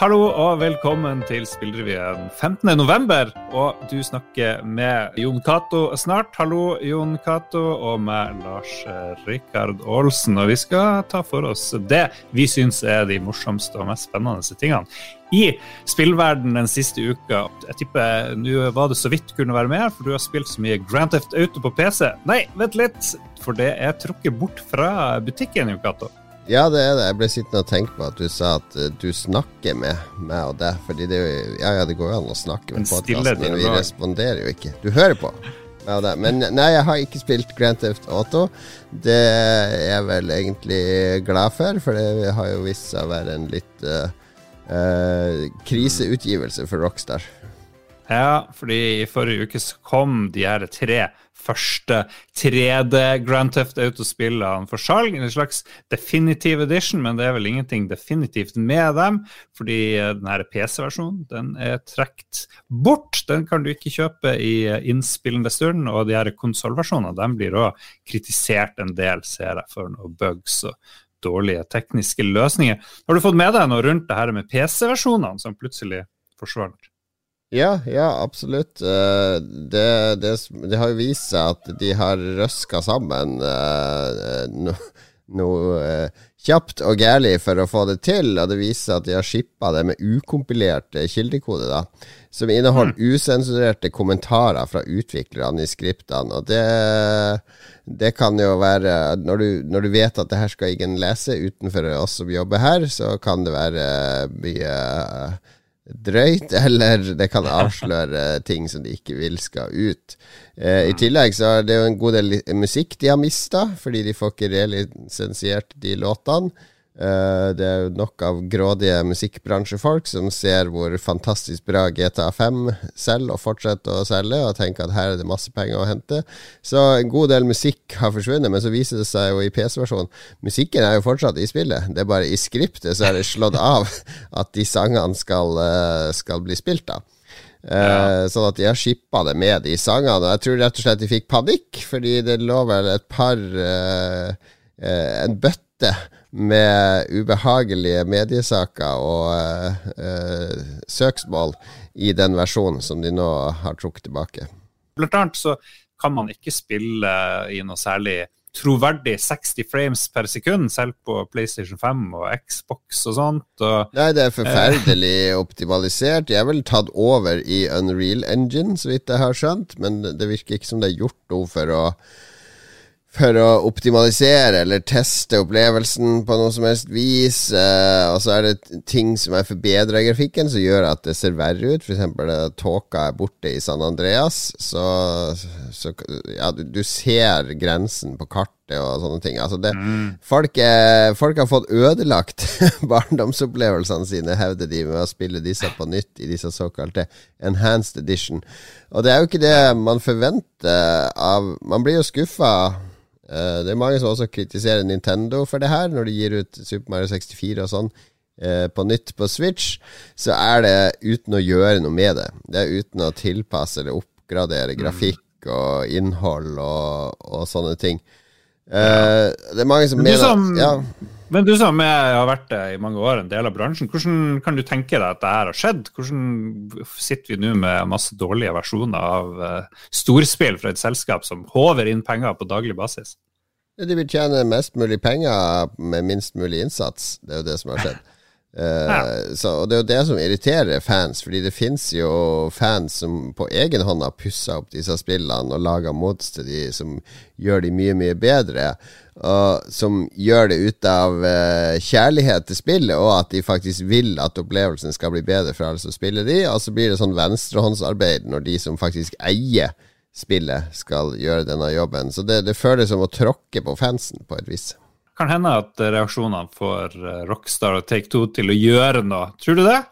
Hallo og velkommen til Spillrevyen 15. november. Og du snakker med Jon Cato snart. Hallo, Jon Cato, og med Lars Rikard Aalsen. Og vi skal ta for oss det vi syns er de morsomste og mest spennende tingene i spillverden den siste uka. Jeg tipper nå var det så vidt kunne være med, for du har spilt så mye Grand Theft Auto på PC. Nei, vent litt, for det er trukket bort fra butikken, Jon Cato. Ja, det er det. Jeg ble sittende og tenke på at du sa at uh, du snakker med meg og deg. Fordi det, ja, ja, det går jo an å snakke med podkasten, men vi responderer jo ikke. Du hører på. Ja, men nei, jeg har ikke spilt Grand Theft Auto. Det er jeg vel egentlig glad for, for det har jo vist seg å være en litt uh, uh, kriseutgivelse for Rockstar. Ja, fordi i forrige uke så kom de her tre første 3D Grand Theft Auto-spillene for salg. En slags definitive edition, men det er vel ingenting definitivt med dem. Fordi denne PC-versjonen den er trukket bort. Den kan du ikke kjøpe i innspillende stund. Og de her konsollversjonene blir òg kritisert en del, ser jeg, for noen bugs og dårlige tekniske løsninger. Har du fått med deg noe rundt det her med PC-versjonene som plutselig forsvant? Ja, ja, absolutt. Uh, det, det, det, har jo vist seg at de har røska sammen noe, noe uh, kjapt og gærlig for å få det til. Og det viser seg at de har shippa det med ukompilert kildekode, da, som inneholder mm. usensurerte kommentarer fra utviklerne i skriptene. Og det, det kan jo være når du, når du, vet at det her skal ingen lese utenfor oss som jobber her, så kan det være mye drøyt, eller det kan avsløre ting som de ikke vil skal ut. Eh, I tillegg så er det jo en god del musikk de har mista, fordi de får ikke relisensiert de låtene. Uh, det er jo nok av grådige musikkbransjefolk som ser hvor fantastisk bra GTA 5 selger, og fortsetter å selge, og tenker at her er det masse penger å hente. Så en god del musikk har forsvunnet, men så viser det seg jo i PC-versjonen Musikken er jo fortsatt i spillet, det er bare i skriptet så er det slått av at de sangene skal, uh, skal bli spilt, da. Uh, ja. Sånn at de har shippa det med de sangene. Jeg tror rett og slett de fikk panikk, fordi det lå vel et par En bøtte med ubehagelige mediesaker og uh, søksmål i den versjonen som de nå har trukket tilbake. Blant annet så kan man ikke spille i noe særlig troverdig 60 frames per sekund, selv på PlayStation 5 og Xbox og sånt. Og, Nei, det er forferdelig optimalisert. De er vel tatt over i Unreal Engine, så vidt jeg har skjønt, men det virker ikke som det er gjort noe for å for å optimalisere eller teste opplevelsen på noe som helst vis. Eh, og så er det ting som er forbedra i grafikken, som gjør at det ser verre ut. F.eks. at tåka er borte i San Andreas. Så, så ja, du, du, ser grensen på kartet og sånne ting. Altså det, mm. folk, er, folk, har fått ødelagt barndomsopplevelsene sine, hevder de, med å spille disse på nytt i disse såkalte enhanced edition. Og det er jo ikke det man forventer av Man blir jo skuffa Uh, det er mange som også kritiserer Nintendo for det her, når de gir ut Super Mario 64 og sånn uh, på nytt på Switch, så er det uten å gjøre noe med det. Det er uten å tilpasse eller oppgradere mm. grafikk og innhold og, og sånne ting. Uh, det er mange som mener som, ja. Men du som har vært i mange år, en del av bransjen, hvordan kan du tenke deg at det her har skjedd? Hvordan sitter vi nå med masse dårlige versjoner av uh, storspill fra et selskap som håver inn penger på daglig basis? De vil tjene mest mulig penger med minst mulig innsats. Det er jo det som har skjedd. Uh, så, og Det er jo det som irriterer fans, fordi det fins jo fans som på egen hånd har pussa opp disse spillene og laga mods til de som gjør de mye, mye bedre. Og som gjør det ut av uh, kjærlighet til spillet, og at de faktisk vil at opplevelsen skal bli bedre for alle som spiller de. Og så blir det sånn venstrehåndsarbeid når de som faktisk eier spillet, skal gjøre denne jobben. Så det, det føles som å tråkke på fansen, på et vis kan hende at reaksjonene får eh, Rockstar og Take Two til å gjøre noe. Tror du det?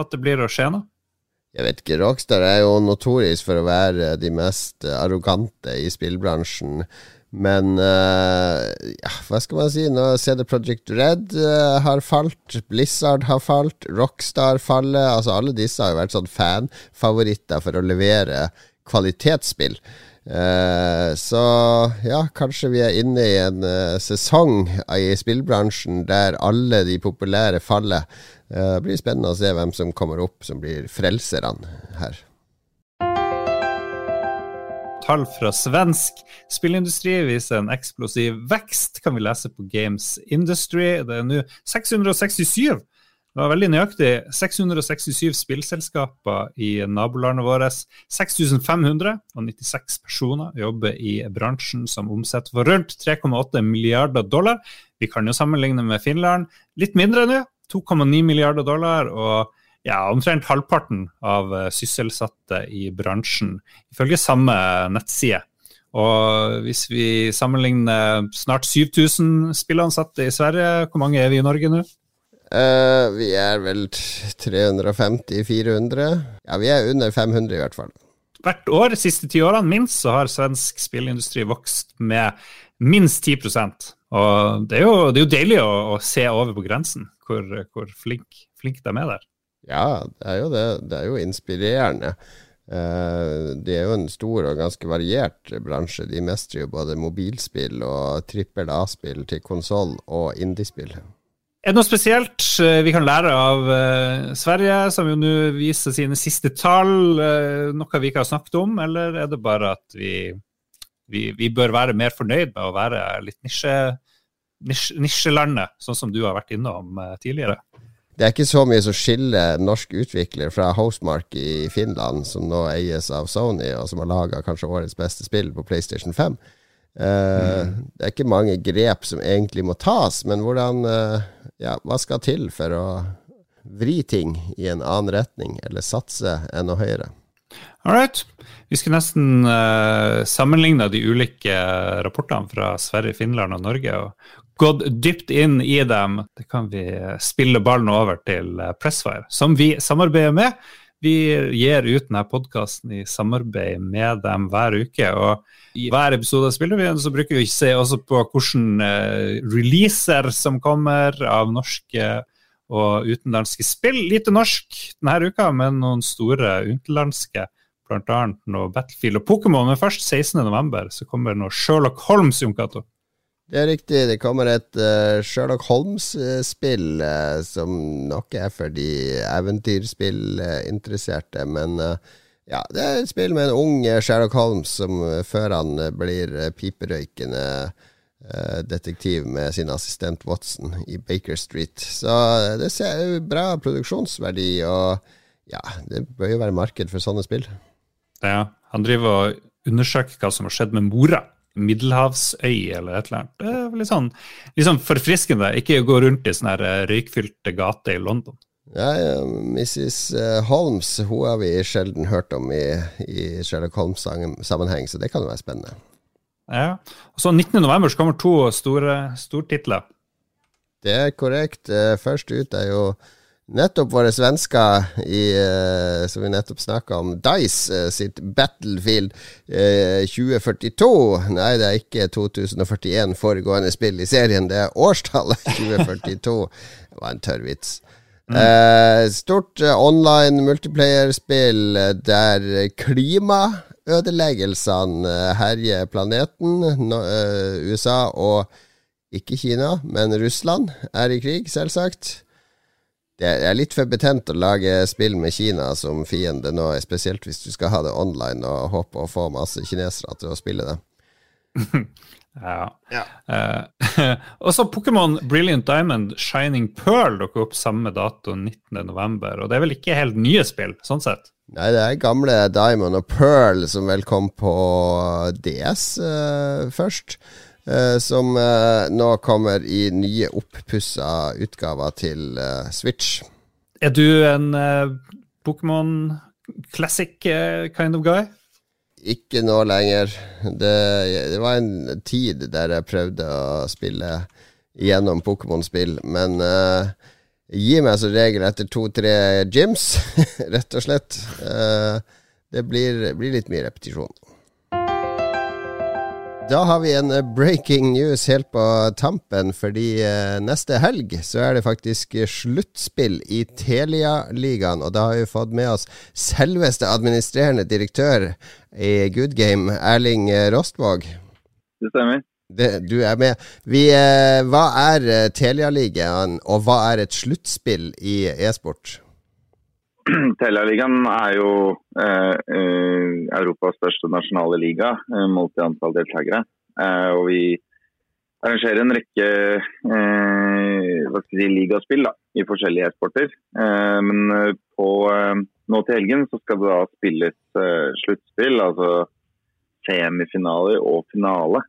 At det blir å skje noe? Jeg vet ikke. Rockstar er jo notorisk for å være de mest arrogante i spillbransjen. Men uh, ja, hva skal man si? Nå CD Project Red uh, har falt, Blizzard har falt, Rockstar faller. Altså Alle disse har jo vært sånn fanfavoritter for å levere kvalitetsspill. Uh, så ja, kanskje vi er inne i en uh, sesong i spillbransjen der alle de populære faller. Uh, det blir spennende å se hvem som kommer opp som blir frelserne her. Tall fra svensk spillindustri viser en eksplosiv vekst, kan vi lese på Games Industry. Det er nå 667 det var veldig nøyaktig 667 spillselskaper i nabolandet vårt. 6596 personer jobber i bransjen som omsetter for rundt 3,8 milliarder dollar. Vi kan jo sammenligne med Finland. Litt mindre nå, 2,9 milliarder dollar. og ja, omtrent halvparten av sysselsatte i bransjen, ifølge samme nettside. Og hvis vi sammenligner snart 7000 spillansatte i Sverige, hvor mange er vi i Norge nå? Uh, vi er vel 350-400. Ja, vi er under 500 i hvert fall. Hvert år de siste ti årene minst så har svensk spillindustri vokst med minst 10% Og det er jo, det er jo deilig å, å, se over på grensen hvor, hvor flink, flink de er der. Ja, det er jo det. Det er jo inspirerende. Uh, det er jo en stor og ganske variert bransje. De mestrer jo både mobilspill og trippel A-spill til konsoll og indiespill. Er det noe spesielt eh, vi kan lære av uh, Sverige, som jo nå viser sine siste tall? Uh, noe vi ikke har snakket om, eller er det bare at vi, vi, vi bør være mer fornøyd med å være litt nisje, nisje, nisjelandet, sånn som du har vært innom tidligere? Det er ikke så mye som skiller norsk utvikler fra Hostmark i Finland, som nå eies av Sony, og som har laga kanskje årets beste spill på PlayStation 5. Uh, mm. Det er ikke mange grep som egentlig må tas, men hvordan uh, Ja, hva skal til for å vri ting i en annen retning, eller satse enda høyere? All right. Vi skal nesten uh, sammenligne de ulike rapportene fra Sverige, Finland og Norge, og gått dypt inn i dem. Det kan vi spille ballen over til Pressfire, som vi samarbeider med. Vi gir ut denne podkasten i samarbeid med dem hver uke. og I hver episode av Spillrevyen så bruker vi å se også på hvilke uh, releaser som kommer av norske og utenlandske spill. Lite norsk denne uka, men noen store utenlandske. Blant annet noe Battlefield og Pokémon. Men først 16.11. så kommer noe Sherlock Holmes, Jon Cato. Det er riktig. Det kommer et uh, Sherlock Holmes-spill uh, som nok er for de eventyrspillinteresserte. Men uh, ja, det er et spill med en ung Sherlock Holmes som før han blir piperøykende detektiv med sin assistent Watson i Baker Street. Så det ser bra produksjonsverdi, og ja, det bør jo være marked for sånne spill. Ja, han driver og undersøker hva som har skjedd med mora middelhavsøy eller et eller annet. Det er litt sånn, litt sånn forfriskende. Ikke gå rundt i sånne eh, røykfylte gater i London. Ja, Mrs. Eh, Holmes hun har vi sjelden hørt om i, i Sherlock Holmes-sammenheng, så det kan jo være spennende. Ja, og så 19.11. kommer to store stortitler. Det er korrekt. Eh, først ut er jo nettopp våre svensker i, uh, som vi nettopp snakka om, Dice uh, sitt Battlefield uh, eh, 2042. Nei, det er ikke 2041 foregående spill i serien, det er årstallet 2042. det var en tørr vits. Mm. stort online multiplayer-spill der klimaødeleggelsene herjer planeten. USA og ikke Kina, men Russland er i krig, selvsagt det er litt for betent å lage spill med Kina som fiende nå, spesielt hvis du skal ha det online og håpe å få masse kinesere til å spille det. ja. ja. Uh, og så Pokémon Brilliant Diamond Shining Pearl dukker opp samme dato, 19.11. Og det er vel ikke helt nye spill, sånn sett? Nei, det er gamle Diamond og Pearl som vel kom på DS uh, først. Uh, som uh, nå kommer i nye oppussa utgaver til uh, Switch. Er du en Pokémon classic kind of guy? Ikke nå lenger. Det, det, var en tid der jeg prøvde å spille gjennom Pokémon-spill, men gi meg som regel etter to-tre gyms, rett og slett. det blir, blir litt mye repetisjon. Da har vi en breaking news helt på tampen, fordi neste helg så er det faktisk sluttspill i Telia-ligaen. Og da har vi fått med oss selveste administrerende direktør i Good Game, Erling Rostvåg. Det stemmer. Det, du er med. Vi, eh, hva er eh, Telialigaen, og hva er et sluttspill i e-sport? Telialigaen er jo eh, eh, Europas største nasjonale liga, eh, målt i antall deltakere. Eh, og vi arrangerer en rekke hva si, ligaspill da, i forskjellige e-sporter. men på, nå til helgen så skal det da spilles sluttspill, altså semifinaler og finale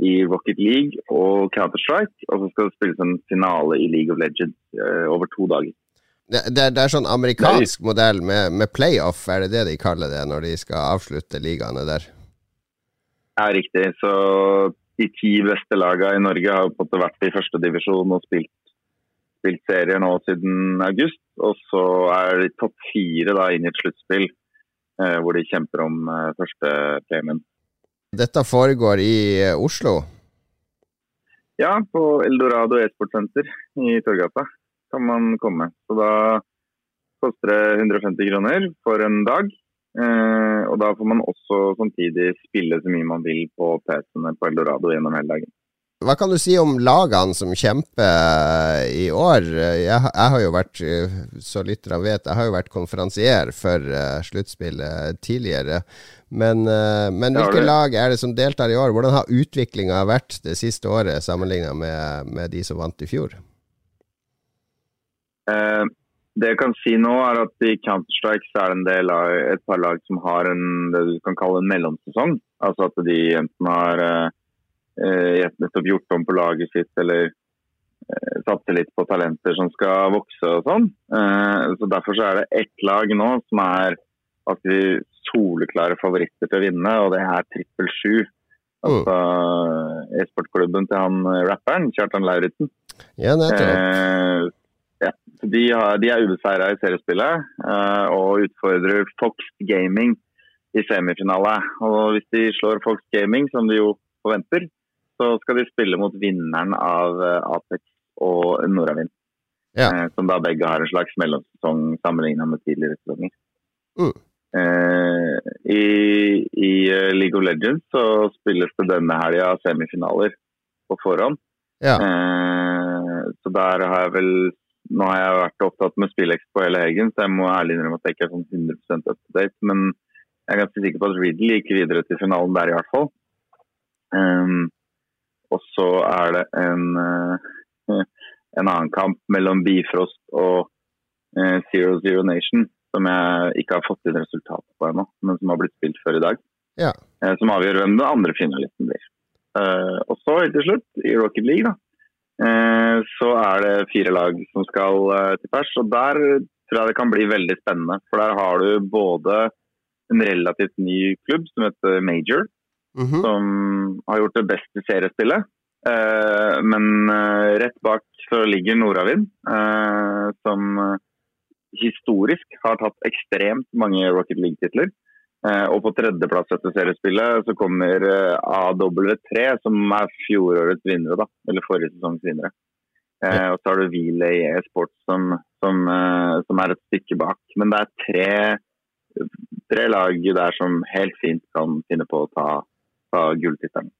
i Rocket League og Counter-Strike. Og så skal det spilles en finale i League of Legends over to dager. Det, det, det, er sånn amerikansk Nei. modell med, med, playoff, er det det de kaller det når de skal avslutte ligaene der? Ja, riktig. Så de ti beste lagene i Norge har på en måte vært i førstedivisjon og spilt, spilt serier nå siden august. Og så er de topp fire da inn i et sluttspill eh, hvor de kjemper om uh, førstepremien. Dette foregår i eh, Oslo? Ja, på Eldorado e-sportsenter i Torgata kan man komme. Så da koster det 150 kroner for en dag. Eh, og da får man også samtidig spille så mye man vil på PC-ene på Eldorado gjennom hele dagen. Hva kan du si om lagene som kjemper eh, i år? Jeg, jeg har jo vært, eh, så lytterne vet, jeg har jo vært konferansier for uh, sluttspillet tidligere. Men, uh, men hvilke lag er det som deltar i år? Hvordan har utviklinga vært det siste året sammenligna med, med, de som vant i fjor? Uh, det jeg kan si nå, er at i Counter-Strike så er det en del av et par lag som har en, det du kan kalle en mellomsesong. Altså at de enten har eh, nettopp gjort om på laget sitt eller eh, satser litt på talenter som skal vokse og sånn. Eh, så Derfor så er det ett lag nå som er at de soleklare favoritter til å vinne, og det er trippel sju. Altså e-sportklubben til han eh, rapperen, Kjartan Lauritzen. Ja, eh, ja. De, har, de, er ubeseira i seriespillet uh, og utfordrer Fox Gaming i semifinale. Og Hvis de slår Fox Gaming, som de jo forventer, så skal de spille mot vinneren av eh, Apex og Nordavind. Ja. Uh, som da begge har en slags mellomsesong sammenlignet med tidligere sesonger. Mm. Eh, i, i, League of Legends så spilles det denne helga semifinaler på forhånd. Ja. Så der har jeg vel Nå har jeg vært opptatt med SpillExpo hele helgen, så jeg må ærlig innrømme at jeg ikke er sånn 100 up to date. Men jeg er ganske sikker på at Ridley gikk videre til finalen der, i hvert fall. Um, og så er det en, uh, en annen kamp mellom Bifrost og uh, Zero Zero Nation som jeg ikke har fått inn resultatet på ennå, men som har blitt spilt før i dag. Ja. Uh, som avgjør hvem den andre finalisten blir. Og så til slutt, i Rocket League, da, så er det fire lag som skal til pers. Og der tror jeg det kan bli veldig spennende. For der har du både en relativt ny klubb som heter Major, mm -hmm. som har gjort det beste seriespillet. Uh, men rett bak så ligger Nordavind, som historisk har tatt ekstremt mange Rocket League-titler. Og på tredjeplass etter seriespillet så kommer AW3, som er fjorårets vinnere, da. Eller forrige sesongs vinnere. Ja. Og så har du Relay e-sport som, som, som, er et stykke bak. Men det er tre, tre lag der som helt fint kan finne på å ta ta gulltittelen.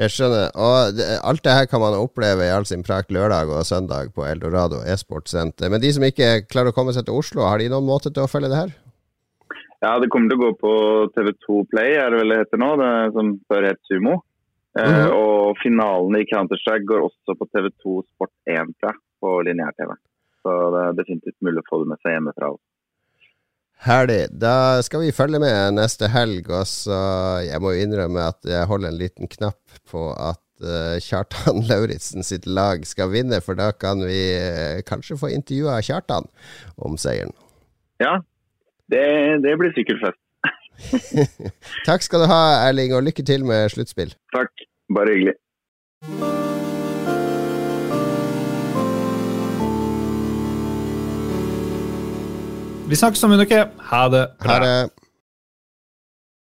Jeg skjønner. Og det, alt det her kan man oppleve i all sin prakt lørdag og søndag på Eldorado e-sportsenter. Men de som ikke klarer å komme seg til Oslo, har de noen måte til å følge det her? Ja, det kommer til å gå på TV2 Play, er det vel det heter nå. Det som før het Sumo. Mm -hmm. eh, og finalen i Counter-Strike går også på TV2 Sport 1 på lineær-TV. Så det er definitivt mulig å få det med seg hjemmefra. Også. Herlig. Da skal vi følge med neste helg. Og så Jeg må jo innrømme at jeg holder en liten knapp på at uh, Kjartan Lauritzen sitt lag skal vinne, for da kan vi uh, kanskje få intervjua Kjartan om seieren. Ja, det, det blir sikkert fest. Takk skal du ha, Erling, og lykke til med sluttspill. Takk. Bare hyggelig. Vi snakkes om en uke. Ha det. Ha det.